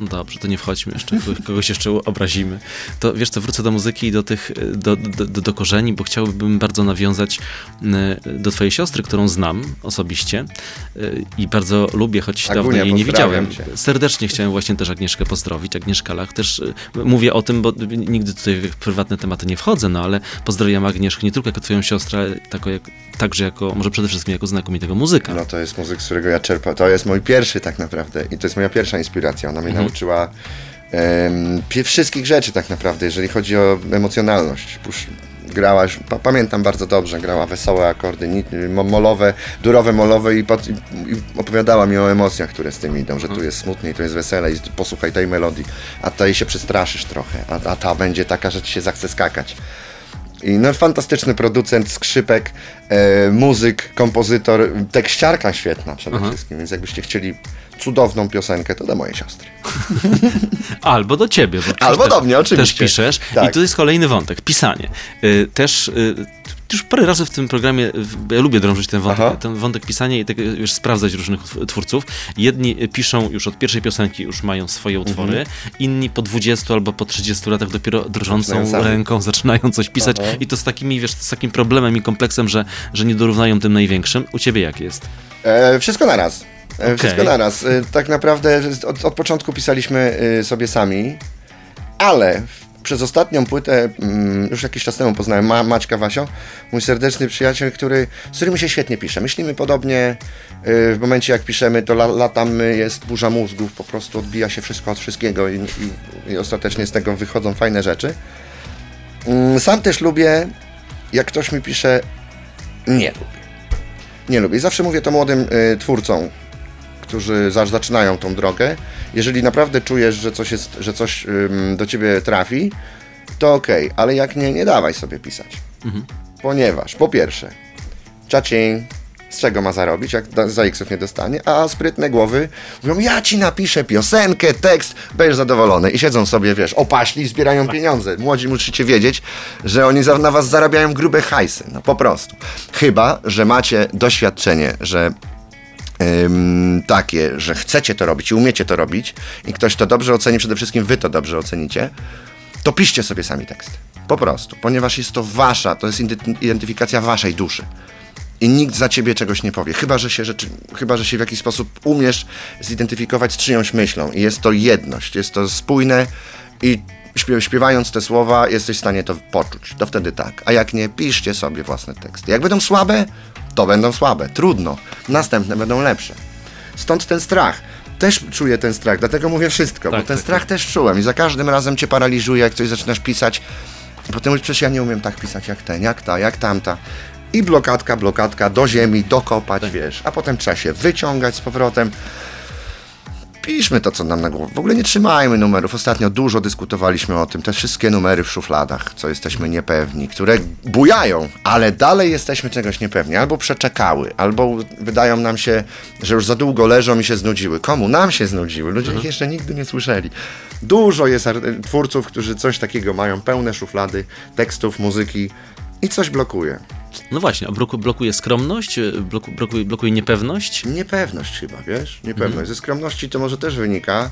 No dobrze, to nie wchodźmy jeszcze, kogoś- jeszcze obrazimy. To wiesz co, wrócę do muzyki i do tych, do, do, do, do korzeni, bo chciałbym bardzo nawiązać y, do twojej siostry, którą znam osobiście y, i bardzo lubię, choć dawno Agunia, jej nie widziałem. cię. Serdecznie chciałem właśnie też Agnieszkę pozdrowić, Agnieszka Lach. Też y, mówię o tym, bo nigdy tutaj w prywatne tematy nie wchodzę, no ale pozdrawiam Agnieszkę nie tylko jako twoją siostrę, ale tako jak, także jako, może przede wszystkim jako znakomitego muzyka. No to jest muzyk, z którego ja czerpam. To jest mój pierwszy tak naprawdę i to jest moja pierwsza inspiracja. Ona mnie Mhm. Nauczyła em, pie- wszystkich rzeczy tak naprawdę, jeżeli chodzi o emocjonalność. Pa, pamiętam bardzo dobrze, grała wesołe akordy, molowe, durowe molowe i, pod, i, i opowiadała mi o emocjach, które z tym idą, że tu jest smutniej, tu jest wesele i posłuchaj tej melodii, a tej się przestraszysz trochę, a, a ta będzie taka, że ci się zachce skakać. I no, fantastyczny producent skrzypek, e, muzyk, kompozytor, tekściarka świetna przede wszystkim, więc jakbyście chcieli cudowną piosenkę, to do mojej siostry. Albo do ciebie. Bo Albo też, do mnie, oczywiście. Też piszesz. Tak. I tu jest kolejny wątek, pisanie. Y, Też y, już parę razy w tym programie, ja lubię drążyć ten wątek, Aha. ten wątek pisania i tak, wiesz, sprawdzać różnych tw- twórców. Jedni y, piszą już od pierwszej piosenki, już mają swoje utwory, Mhm. inni po 20 albo po 30 latach dopiero drżącą Zaczynają ręką zaczynają coś pisać Aha. i to z takimi, wiesz, z takim problemem i kompleksem, że, że nie dorównają tym największym. U ciebie jak jest? E, wszystko naraz. E, Okej. Wszystko naraz. E, tak naprawdę od, od początku pisaliśmy e, sobie sami, ale przez ostatnią płytę, mm, już jakiś czas temu poznałem Ma Maćka Wasio, mój serdeczny przyjaciel, który, z którym się świetnie pisze. Myślimy podobnie, e, w momencie jak piszemy, to la latamy, jest burza mózgów, po prostu odbija się wszystko od wszystkiego i, i, i ostatecznie z tego wychodzą fajne rzeczy. Mm, Sam też lubię, jak ktoś mi pisze, nie lubię. Nie lubię. Zawsze mówię to młodym y, twórcom, którzy za, zaczynają tą drogę. Jeżeli naprawdę czujesz, że coś, jest, że coś do ciebie trafi, to okej, ale jak nie, nie dawaj sobie pisać. Ponieważ po pierwsze, czacing, z czego ma zarobić, jak za X-ów nie dostanie, a sprytne głowy mówią, ja ci napiszę piosenkę, tekst, będziesz zadowolony. I siedzą sobie, wiesz, opaśli i zbierają pieniądze. Młodzi musicie wiedzieć, że oni za, na was zarabiają grube hajsy, no po prostu. Chyba, że macie doświadczenie, że takie, że chcecie to robić i umiecie to robić i ktoś to dobrze oceni, przede wszystkim wy to dobrze ocenicie, to piszcie sobie sami tekst. Po prostu, ponieważ jest to wasza, to jest identy- identyfikacja waszej duszy. I nikt za ciebie czegoś nie powie. Chyba, że się rzeczy, chyba, że się w jakiś sposób umiesz zidentyfikować z czyjąś myślą. I jest to jedność, jest to spójne i śpiew, śpiewając te słowa jesteś w stanie to poczuć. To wtedy tak. A jak nie, piszcie sobie własne teksty. Jak będą słabe, to będą słabe. Trudno. Następne będą lepsze. Stąd ten strach. Też czuję ten strach, dlatego mówię wszystko, Tak, bo ten tak, strach też czułem i za każdym razem cię paraliżuje, jak coś zaczynasz pisać. Potem mówisz, przecież ja nie umiem tak pisać jak ten, jak ta, jak tamta. I blokadka, blokadka, do ziemi, dokopać, wiesz. A potem trzeba się wyciągać z powrotem. Piszmy to, co nam na głowę. W ogóle nie trzymajmy numerów. Ostatnio dużo dyskutowaliśmy o tym. Te wszystkie numery w szufladach, co jesteśmy niepewni, które bujają, ale dalej jesteśmy czegoś niepewni. Albo przeczekały, albo wydają nam się, że już za długo leżą i się znudziły. Komu? Nam się znudziły. Ludzie ich jeszcze nigdy nie słyszeli. Dużo jest twórców, którzy coś takiego mają, pełne szuflady tekstów, muzyki i coś blokuje. No właśnie, a bloku, blokuje skromność, y, bloku, blokuje, blokuje niepewność. Niepewność chyba, wiesz? Niepewność. Ze skromności to może też wynika,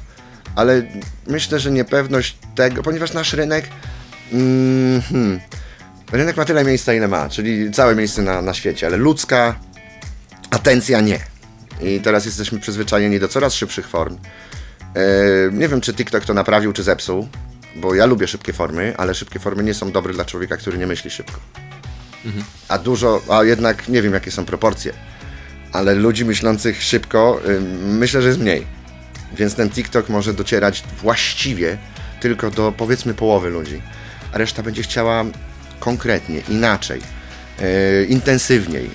ale myślę, że niepewność tego, ponieważ nasz rynek. Mm, hmm, rynek ma tyle miejsca, ile ma, czyli całe miejsce na, na świecie, ale ludzka atencja nie. I teraz jesteśmy przyzwyczajeni do coraz szybszych form. E, nie wiem, czy TikTok to naprawił, czy zepsuł, bo ja lubię szybkie formy, ale szybkie formy nie są dobre dla człowieka, który nie myśli szybko. A dużo, a jednak nie wiem, jakie są proporcje ale ludzi myślących szybko ym, myślę, że jest mniej. Więc ten TikTok może docierać właściwie tylko do powiedzmy połowy ludzi, a reszta będzie chciała konkretnie, inaczej, yy, intensywniej,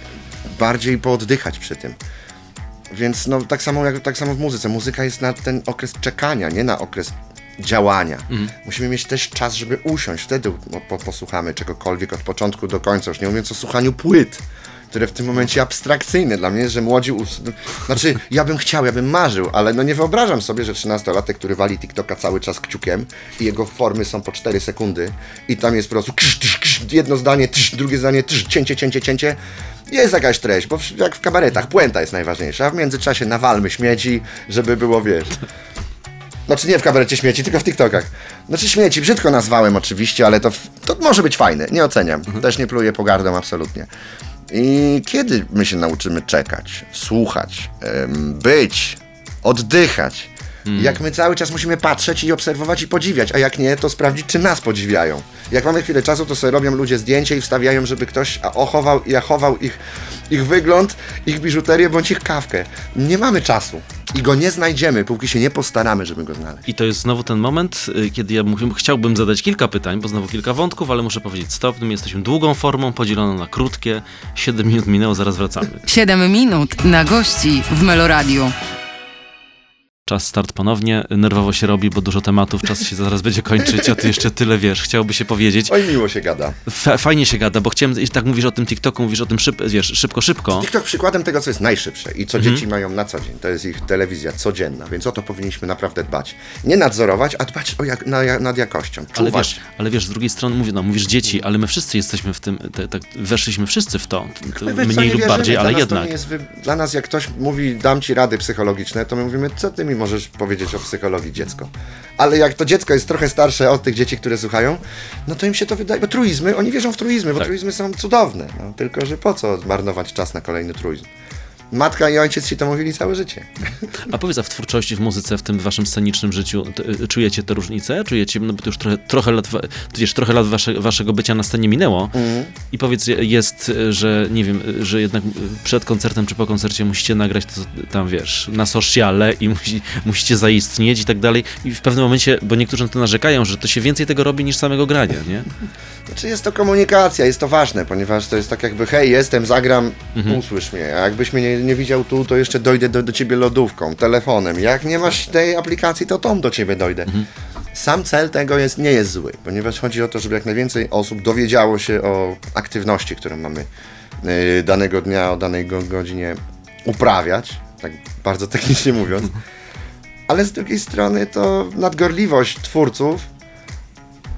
bardziej pooddychać przy tym. Więc no, tak, samo jak, tak samo w muzyce. Muzyka jest na ten okres czekania, nie na okres działania. Musimy mieć też czas, żeby usiąść. Wtedy po, posłuchamy czegokolwiek od początku do końca. Już nie mówiąc o słuchaniu płyt, które w tym momencie abstrakcyjne dla mnie jest, że młodzi... Us... Znaczy, ja bym chciał, ja bym marzył, ale no nie wyobrażam sobie, że 13-latek, który wali TikToka cały czas kciukiem i jego formy są po 4 sekundy i tam jest po prostu ksz, ksz, ksz, jedno zdanie, tsz, drugie zdanie, tsz, cięcie, cięcie, cięcie. Jest jakaś treść, bo jak w kabaretach, puenta jest najważniejsza, a w międzyczasie nawalmy śmieci, żeby było, wiesz... Znaczy nie w kabarecie śmieci, tylko w TikTokach. Znaczy śmieci, brzydko nazwałem oczywiście, ale to, to może być fajne, nie oceniam. Też nie pluję pogardą absolutnie. I kiedy my się nauczymy czekać, słuchać, być, oddychać? Jak my cały czas musimy patrzeć i obserwować i podziwiać, a jak nie, to sprawdzić, czy nas podziwiają. Jak mamy chwilę czasu, to sobie robią ludzie zdjęcie i wstawiają, żeby ktoś ochował i achował ich, ich wygląd, ich biżuterię bądź ich kawkę. Nie mamy czasu. I go nie znajdziemy, póki się nie postaramy, żeby go znaleźć. I to jest znowu ten moment, y, kiedy ja mógł- chciałbym zadać kilka pytań, bo znowu kilka wątków, ale muszę powiedzieć stop. My jesteśmy długą formą, podzieloną na krótkie. 7 minut minęło, zaraz wracamy. 7 minut na gości w Meloradiu. Czas start ponownie. Nerwowo się robi, bo dużo tematów, czas się zaraz będzie kończyć, a ty jeszcze tyle wiesz, chciałby się powiedzieć. Oj, miło się gada. Fa- fajnie się gada, bo chciałem, i tak mówisz o tym TikToku, mówisz o tym szyb, wiesz, szybko, szybko. TikTok przykładem tego, co jest najszybsze i co Mhm. dzieci mają na co dzień. To jest ich telewizja codzienna, więc o to powinniśmy naprawdę dbać. Nie nadzorować, a dbać o jak, na, nad jakością. Ale Czuwać. wiesz, ale wiesz, z drugiej strony mówię, no mówisz dzieci, ale my wszyscy jesteśmy w tym, te, tak, weszliśmy wszyscy w to, to My mniej nie lub wierzymy, bardziej, ale jednak. jest. Dla nas, jak ktoś mówi, dam ci rady psychologiczne, to my mówimy, co ty mi możesz powiedzieć o psychologii dziecko. Ale jak to dziecko jest trochę starsze od tych dzieci, które słuchają, no to im się to wydaje, bo truizmy, oni wierzą w truizmy, bo Tak. truizmy są cudowne. No, tylko, że po co marnować czas na kolejny truizm? Matka i ojciec ci to mówili całe życie. A powiedz, a w twórczości, w muzyce, w tym waszym scenicznym życiu, y, czujecie te różnice? Czujecie, no bo to już trochę, trochę lat, wiesz, trochę lat wasze, waszego bycia na scenie minęło i powiedz, jest, y, że nie wiem, y, że jednak przed koncertem czy po koncercie musicie nagrać to tam, wiesz, na sociale i musi, musicie zaistnieć i tak dalej i w pewnym momencie, bo niektórzy na to narzekają, że to się więcej tego robi niż samego grania, nie? Znaczy jest to komunikacja, jest to ważne, ponieważ to jest tak jakby, hej, jestem, zagram, usłysz mnie. A jakbyś mnie nie, nie widział tu, to jeszcze dojdę do, do ciebie lodówką, telefonem. Jak nie masz tej aplikacji, to tą do ciebie dojdę. Sam cel tego jest, nie jest zły, ponieważ chodzi o to, żeby jak najwięcej osób dowiedziało się o aktywności, które mamy y, danego dnia, o danej go, godzinie uprawiać, tak bardzo technicznie mówiąc. Ale z drugiej strony to nadgorliwość twórców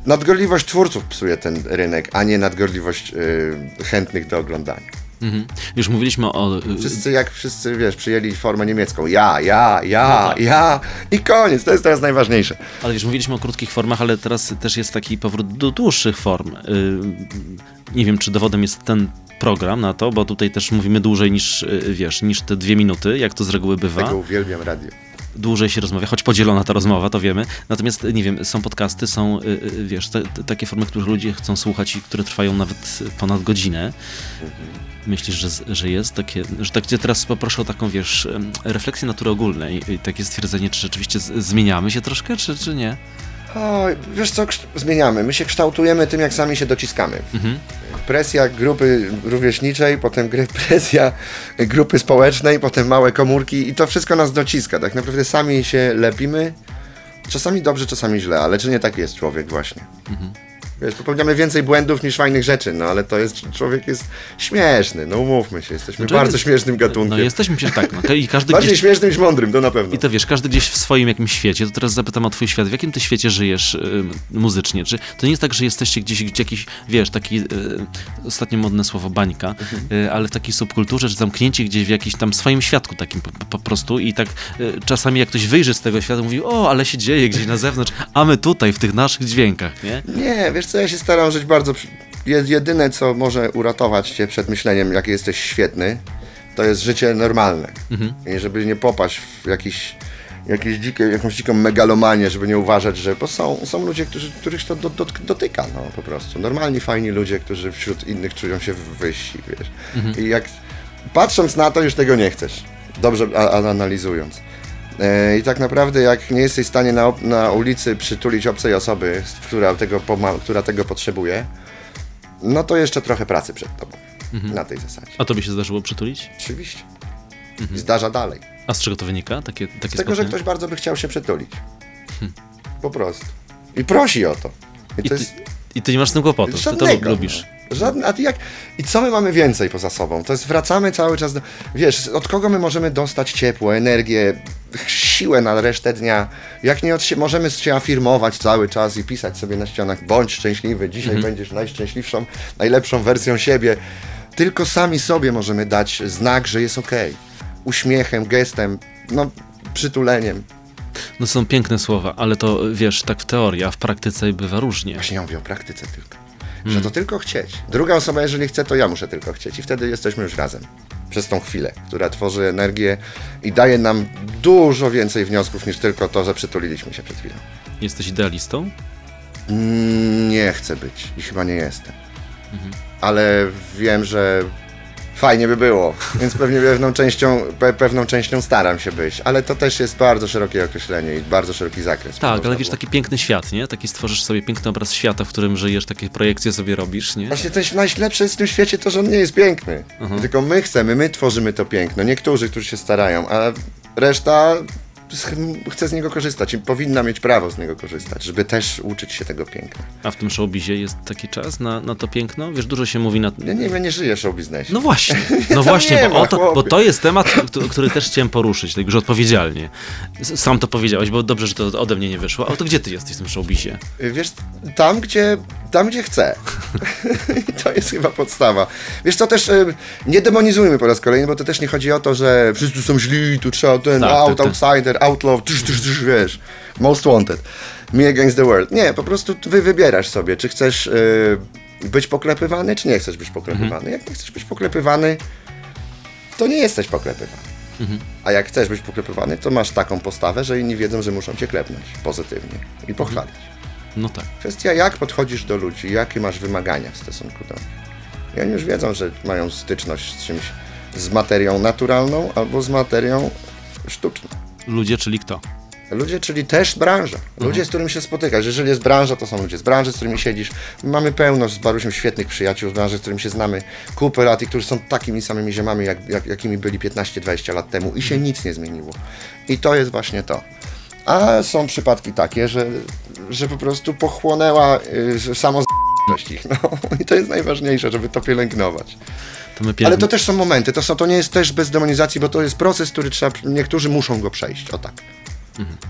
nadgorliwość twórców psuje ten rynek, a nie nadgorliwość y, chętnych do oglądania. Mhm. Już mówiliśmy o... y, Wszyscy, jak wszyscy, wiesz, przyjęli formę niemiecką. Ja, ja, ja, No tak. ja i koniec. To jest teraz najważniejsze. Ale już mówiliśmy o krótkich formach, ale teraz też jest taki powrót do dłuższych form. Yy, Nie wiem, czy dowodem jest ten program na to, bo tutaj też mówimy dłużej niż, wiesz, niż te dwie minuty, jak to z reguły bywa. Tego uwielbiam radio. Dłużej się rozmawia, choć podzielona ta rozmowa, to wiemy. Natomiast, nie wiem, są podcasty, są, wiesz, te, te, takie formy, które ludzie chcą słuchać i które trwają nawet ponad godzinę. Myślisz, że, że jest takie, że tak, gdzie teraz poproszę o taką, wiesz, refleksję natury ogólnej i takie stwierdzenie, czy rzeczywiście zmieniamy się troszkę, czy, czy nie? O, wiesz co, zmieniamy. My się kształtujemy tym, jak sami się dociskamy. Presja grupy rówieśniczej, potem presja grupy społecznej, potem małe komórki i to wszystko nas dociska. Tak naprawdę sami się lepimy. Czasami dobrze, czasami źle, ale czy nie taki jest człowiek właśnie? Wiesz, popełniamy więcej błędów niż fajnych rzeczy, no ale to jest, człowiek jest śmieszny, no umówmy się, jesteśmy Znaczy, bardzo śmiesznym gatunkiem. No jesteśmy przecież tak, no, i każdy Bardziej gdzieś... śmiesznym niż mądrym, to na pewno. I to wiesz, każdy gdzieś w swoim jakimś świecie, to teraz zapytam o twój świat, w jakim ty świecie żyjesz y, muzycznie? Czy to nie jest tak, że jesteście gdzieś, gdzie jakiś, wiesz, taki, y, ostatnio modne słowo bańka, y, ale w takiej subkulturze, czy zamknięci gdzieś w jakimś tam swoim świadku takim po, po prostu i tak y, czasami jak ktoś wyjrzy z tego świata, mówi, o, ale się dzieje gdzieś na zewnątrz, a my tutaj, w tych naszych dźwiękach, nie? Nie, wiesz co, ja się staram żyć bardzo... Jedyne, co może uratować cię przed myśleniem, jaki jesteś świetny, to jest życie normalne. I żeby nie popaść w jakiś, jakieś dzikie, jakąś dziką megalomanię, żeby nie uważać, że... Bo są, są ludzie, którzy, których to do, do, dotyka, no po prostu. Normalni, fajni ludzie, którzy wśród innych czują się wyżsi, wiesz. I jak patrząc na to, już tego nie chcesz. Dobrze a, a- analizując. E, I tak naprawdę, jak nie jesteś w stanie na, na ulicy przytulić obcej osoby, która tego, która tego potrzebuje, no to jeszcze trochę pracy przed tobą. Na tej zasadzie. A tobie się zdarzyło przytulić? Oczywiście. I Zdarza dalej. A z czego to wynika? Takie, takie Z tego, że ktoś bardzo by chciał się przytulić. Po prostu. I prosi o to. I I to ty, jest I ty nie masz z tym kłopotu, ty to żadnego. lubisz. Żadne, a ty jak, I co my mamy więcej poza sobą? To jest wracamy cały czas do... Wiesz, od kogo my możemy dostać ciepło, energię, siłę na resztę dnia? Jak nie od się, możemy się afirmować cały czas i pisać sobie na ścianach bądź szczęśliwy, dzisiaj Mhm. będziesz najszczęśliwszą, najlepszą wersją siebie. Tylko sami sobie możemy dać znak, że jest okej. Uśmiechem, gestem, no przytuleniem. No są piękne słowa, ale to wiesz, tak w teorii, a w praktyce bywa różnie. Właśnie ja mówię o praktyce tylko. Mm. Że to tylko chcieć. Druga osoba, jeżeli chce, to ja muszę tylko chcieć. I wtedy jesteśmy już razem. Przez tą chwilę, która tworzy energię i daje nam dużo więcej wniosków niż tylko to, że przytuliliśmy się przed chwilą. Jesteś idealistą? Mm, Nie chcę być i chyba nie jestem. Mhm. Ale wiem, że Fajnie by było, więc pewnie pewną częścią, pe, pewną częścią staram się być, ale to też jest bardzo szerokie określenie i bardzo szeroki zakres. Tak, ale wiesz, taki piękny świat, nie? Taki stworzysz sobie piękny obraz świata, w którym żyjesz, takie projekcje sobie robisz, nie? Właśnie coś najlepsze jest w tym świecie to, że on nie jest piękny. Tylko my chcemy, my tworzymy to piękno. Niektórzy, którzy się starają, a reszta chce z niego korzystać i powinna mieć prawo z niego korzystać, żeby też uczyć się tego piękna. A w tym showbizie jest taki czas na, na to piękno? Wiesz, dużo się mówi na... Ja nie, ja nie żyję w show biznesie. No właśnie, no właśnie, nie bo, ma, to, bo to jest temat, któ- który też chciałem poruszyć, tak już odpowiedzialnie. Sam to powiedziałeś, bo dobrze, że to ode mnie nie wyszło. A to gdzie ty jesteś w tym showbizie? Wiesz, tam gdzie, tam gdzie chcę. To jest chyba podstawa. Wiesz co, też y, nie demonizujmy po raz kolejny, bo to też nie chodzi o to, że wszyscy są źli, tu trzeba ten Tak, out, tak, tak. outsider, outlaw, tysz, tysz, tysz, wiesz, most wanted, me against the world. Nie, po prostu wy wybierasz sobie, czy chcesz y, być poklepywany, czy nie chcesz być poklepywany. Mhm. Jak nie chcesz być poklepywany, to nie jesteś poklepywany. Mhm. A jak chcesz być poklepywany, to masz taką postawę, że inni wiedzą, że muszą cię klepnąć pozytywnie i pochwalić. No tak. Kwestia, jak podchodzisz do ludzi, jakie masz wymagania w stosunku do nich. I oni już wiedzą, że mają styczność z czymś, z materią naturalną albo z materią sztuczną. Ludzie, czyli kto? Ludzie, czyli też branża. Ludzie, z którymi się spotykasz. Jeżeli jest branża, to są ludzie z branży, z którymi siedzisz. Mamy pełno z Barusiem świetnych przyjaciół z branży, z którymi się znamy kupę lat i którzy są takimi samymi ziemami, jak, jak, jakimi byli 15-20 lat temu i się nic nie zmieniło. I to jest właśnie to. A są przypadki takie, że, że po prostu pochłonęła y, samo z ich. No. I to jest najważniejsze, żeby to pielęgnować. To my Ale to też są momenty, to, są, to nie jest też bez demonizacji, bo to jest proces, który trzeba, niektórzy muszą go przejść, o tak.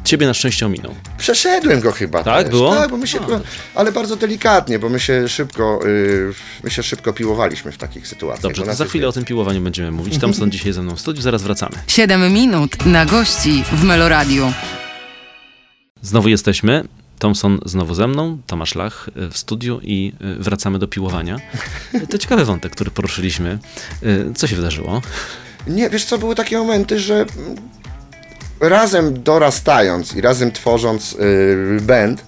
Ciebie na szczęście ominął. Przeszedłem go chyba Tak, też. było? Tak, bo my się, A, ale bardzo delikatnie, bo my się szybko, y, my się szybko piłowaliśmy w takich sytuacjach. Dobrze, to za jest- chwilę o tym piłowaniu będziemy mówić. Tam są dzisiaj ze mną w studiu, zaraz wracamy. 7 minut na gości w Meloradiu. Znowu jesteśmy. Thompson znowu ze mną, Tomasz Lach y, w studiu i y, wracamy do piłowania. To ciekawy wątek, który poruszyliśmy. Y, Co się wydarzyło? Nie, wiesz co, były takie momenty, że razem dorastając i razem tworząc band,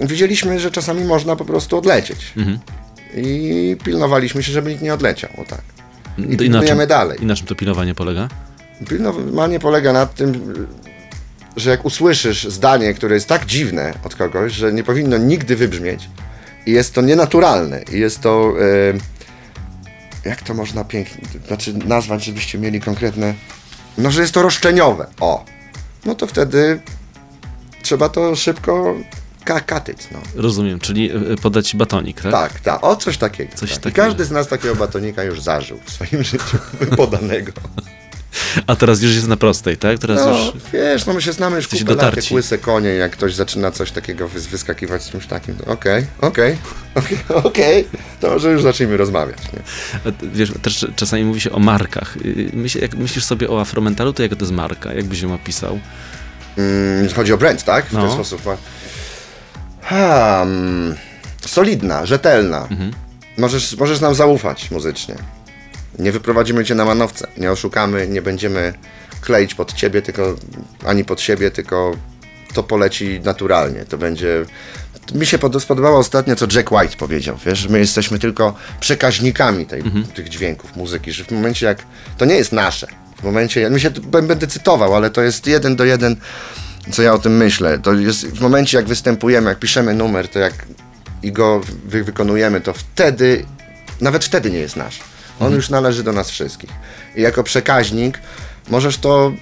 widzieliśmy, że czasami można po prostu odlecieć. Mhm. I pilnowaliśmy się, żeby nikt nie odleciał, o tak. I pilnujemy dalej. I na czym to pilnowanie polega? Pilnowanie polega na tym, że jak usłyszysz zdanie, które jest tak dziwne od kogoś, że nie powinno nigdy wybrzmieć i jest to nienaturalne i jest to... E, jak to można pięknie, znaczy nazwać, żebyście mieli konkretne... No, że jest to roszczeniowe, o. No to wtedy trzeba to szybko ka katyć, no. Rozumiem, czyli y, podać batonik, tak? Tak, tak, o coś takiego. Coś tak. I takiego. każdy z nas takiego batonika już zażył w swoim życiu podanego. A teraz już jest na prostej, tak? Teraz No, już... wiesz, no my się znamy już kupę lat, jak łyse konie, jak ktoś zaczyna coś takiego wys- wyskakiwać z czymś takim, okej, okej, okej, to może już zacznijmy rozmawiać, nie? Wiesz, też czasami mówi się o markach. Y, Myśl, jak myślisz sobie o afromentalu, to jaka to jest marka? Jak byś ją opisał? Mm, chodzi o brand, tak? W No. ten sposób. Hmm, solidna, rzetelna. Możesz, możesz nam zaufać muzycznie. Nie wyprowadzimy cię na manowce, nie oszukamy, nie będziemy kleić pod ciebie, tylko ani pod siebie, tylko to poleci naturalnie. To będzie. Mi się pod- spodobało ostatnio, co Jack White powiedział, wiesz, my jesteśmy tylko przekaźnikami tej, tych dźwięków, muzyki, że w momencie jak. To nie jest nasze. W momencie, ja mi się będę cytował, ale to jest jeden do jeden, co ja o tym myślę. To jest w momencie, jak występujemy, jak piszemy numer, to jak i go wy, wykonujemy, to wtedy, nawet wtedy nie jest nasz. On już należy do nas wszystkich. I jako przekaźnik możesz to.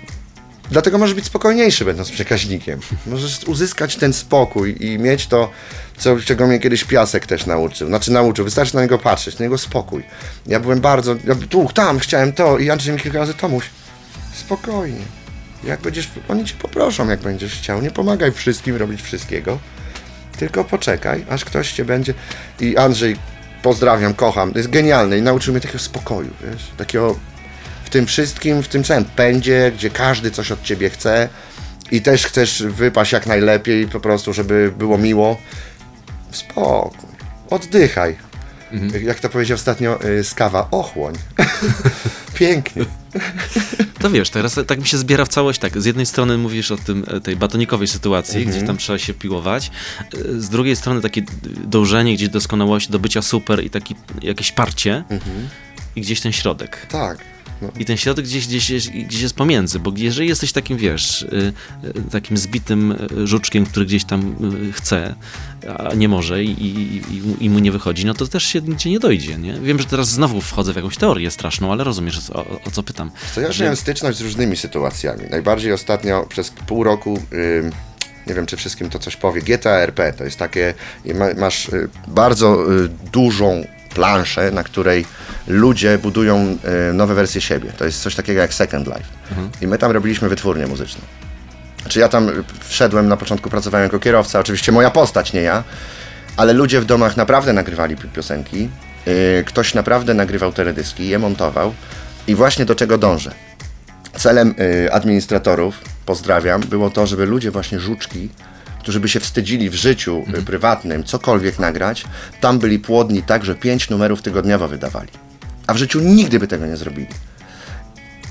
Dlatego możesz być spokojniejszy, będąc przekaźnikiem. Możesz uzyskać ten spokój i mieć to, co, czego mnie kiedyś piasek też nauczył. Znaczy nauczył, wystarczy na niego patrzeć, na niego spokój. Ja byłem bardzo. Ja tu, tam, chciałem to i Andrzej mi kilka razy Tomuś. Spokojnie. Jak będziesz. Oni cię poproszą, jak będziesz chciał. Nie pomagaj wszystkim robić wszystkiego. Tylko poczekaj, aż ktoś cię będzie. I Andrzej, pozdrawiam, kocham. Jest genialny i nauczył mnie takiego spokoju, wiesz? Takiego w tym wszystkim, w tym całym pędzie, gdzie każdy coś od ciebie chce i też chcesz wypaść jak najlepiej, po prostu, żeby było miło. Spokój. Oddychaj. Jak to powiedział ostatnio y, Skawa, ochłoń. Pięknie. To wiesz, teraz tak mi się zbiera w całość tak. Z jednej strony mówisz o tym, e, tej batonikowej sytuacji, gdzie tam trzeba się piłować. E, Z drugiej strony takie dążenie gdzieś do doskonałości, do bycia super i takie jakieś parcie. i gdzieś ten środek. Tak. No. I ten środek gdzieś, gdzieś, jest- gdzieś jest pomiędzy, bo jeżeli jesteś takim, wiesz, y, y, takim zbitym y, żuczkiem, który gdzieś tam chce, a nie może i, i, i- mu nie wychodzi, no to też się nigdzie nie dojdzie, nie? Wiem, że teraz znowu wchodzę w jakąś teorię straszną, ale rozumiesz, o, o co pytam. To ja Że- miałem styczność z różnymi sytuacjami. Najbardziej ostatnio przez pół roku, ym, nie wiem czy wszystkim to coś powie, GTA RP to jest takie, masz bardzo dużą planszę, na której ludzie budują y, nowe wersje siebie. To jest coś takiego jak Second Life. I my tam robiliśmy wytwórnię muzyczną. Czy ja tam wszedłem, na początku pracowałem jako kierowca, oczywiście moja postać, nie ja, ale ludzie w domach naprawdę nagrywali pi- piosenki, yy, ktoś naprawdę nagrywał teledyski, je montował i właśnie do czego dążę. Celem y, administratorów, pozdrawiam, było to, żeby ludzie właśnie żuczki, którzy by się wstydzili w życiu y, prywatnym cokolwiek nagrać, tam byli płodni tak, że pięć numerów tygodniowo wydawali. A w życiu nigdy by tego nie zrobili.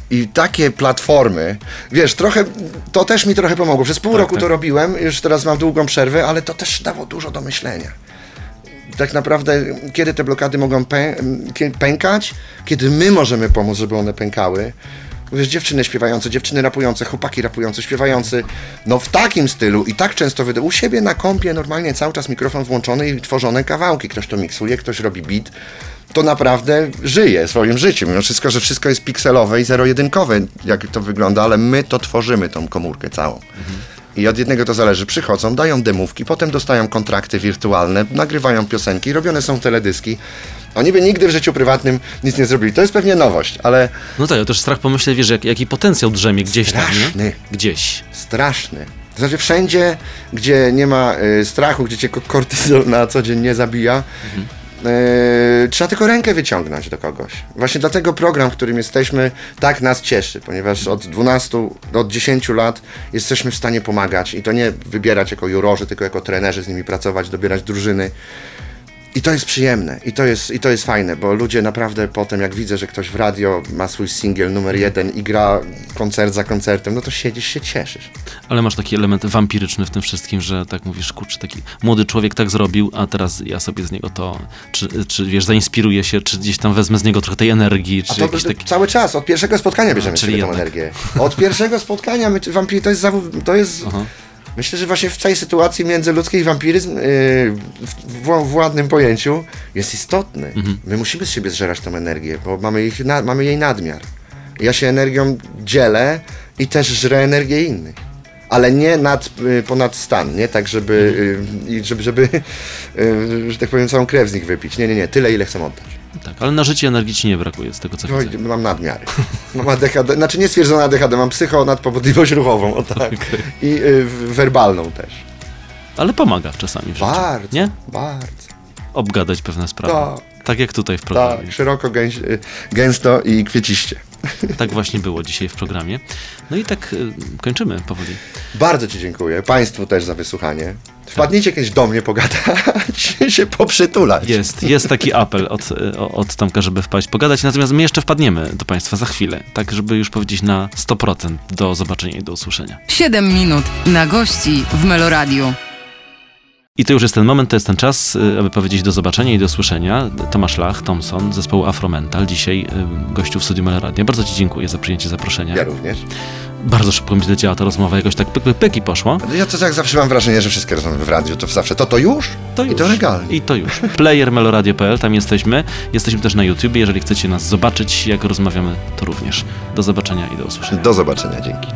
I takie platformy, wiesz, trochę, to też mi trochę pomogło. Przez pół Tak, roku tak. to robiłem, już teraz mam długą przerwę, ale to też dało dużo do myślenia. Tak naprawdę, kiedy te blokady mogą pę pękać, kiedy my możemy pomóc, żeby one pękały. Wiesz, dziewczyny śpiewające, dziewczyny rapujące, chłopaki rapujące, śpiewający, no w takim stylu i tak często wyda u siebie na kompie normalnie cały czas mikrofon włączony i tworzone kawałki. Ktoś to miksuje, ktoś robi beat. To naprawdę żyje swoim życiem. Mimo wszystko, że wszystko jest pikselowe i zero-jedynkowe, jak to wygląda, ale my to tworzymy, tą komórkę całą. I od jednego to zależy. Przychodzą, dają demówki, potem dostają kontrakty wirtualne, nagrywają piosenki, robione są teledyski. Oni by nigdy w życiu prywatnym nic nie zrobili. To jest pewnie nowość, ale No tak, też strach pomyśleć, wiesz, jak, jaki potencjał drzemie gdzieś tam, Straszny. nie? Gdzieś. straszny. To znaczy wszędzie, gdzie nie ma y, strachu, gdzie cię ko- kortyzol na co dzień nie zabija, y, trzeba tylko rękę wyciągnąć do kogoś. Właśnie dlatego program, w którym jesteśmy, tak nas cieszy, ponieważ od 12, od 10 lat jesteśmy w stanie pomagać i to nie wybierać jako jurorzy, tylko jako trenerzy z nimi pracować, dobierać drużyny. I to jest przyjemne, i to jest, i to jest fajne, bo ludzie naprawdę potem, jak widzę, że ktoś w radio ma swój singiel numer jeden i gra koncert za koncertem, no to siedzisz się cieszysz. Ale masz taki element wampiryczny w tym wszystkim, że tak mówisz, kurczę, taki młody człowiek tak zrobił, a teraz ja sobie z niego to, czy, czy wiesz, zainspiruję się, czy gdzieś tam wezmę z niego trochę tej energii, A czy to, jakiś taki... cały czas, od pierwszego spotkania bierzemy czyli sobie tą jednak. energię. Od pierwszego spotkania, my, wampir, to jest, zawód, to jest Aha. Myślę, że właśnie w tej sytuacji międzyludzkiej wampiryzm yy, w, w, ładnym pojęciu jest istotny. Mhm. My musimy z siebie zżerać tą energię, bo mamy, ich na, mamy jej nadmiar. Ja się energią dzielę i też żrę energię innych. Ale nie nad, y, ponad stan, nie tak, żeby, y, i żeby, żeby y, że tak powiem, całą krew z nich wypić. Nie, nie, nie, tyle ile chcę oddać. Tak, ale na życie energii ci nie brakuje, z tego co Oj, widzę. mam nadmiary. Mam ADHD, znaczy nie stwierdzoną ADHD, mam psychonadpobudliwość ruchową, o tak. I y, werbalną też. Ale pomaga czasami w życiu, Bardzo, nie? bardzo. Obgadać pewne sprawy. Tak jak tutaj w programie. Tak, szeroko, gęś, y, gęsto i kwieciście. Tak właśnie było dzisiaj w programie. No i tak y, kończymy powoli. Bardzo Ci dziękuję. Państwu też za wysłuchanie. Wpadnijcie kiedyś do mnie pogadać, się poprzytulać. Jest, jest taki apel od, od Tomka, żeby wpaść pogadać, natomiast my jeszcze wpadniemy do Państwa za chwilę, tak żeby już powiedzieć na 100% do zobaczenia i do usłyszenia. 7 minut na gości w Meloradiu. I to już jest ten moment, to jest ten czas, y, aby powiedzieć do zobaczenia i do usłyszenia. Tomasz Lach, Thompson, zespołu Afromental, dzisiaj y, gościu w studiu Meloradia. Bardzo Ci dziękuję za przyjęcie zaproszenia. Ja również. Bardzo szybko mi zleciała ta rozmowa, jakoś tak pyk, pyk, pyk i poszło. Ja to tak zawsze mam wrażenie, że wszystkie rozmowy w radiu to zawsze to to już? To już. I to legalnie. I to już. Player meloradio.pl, tam jesteśmy. Jesteśmy też na YouTube. Jeżeli chcecie nas zobaczyć, jak rozmawiamy, to również. Do zobaczenia i do usłyszenia. Do zobaczenia, dzięki.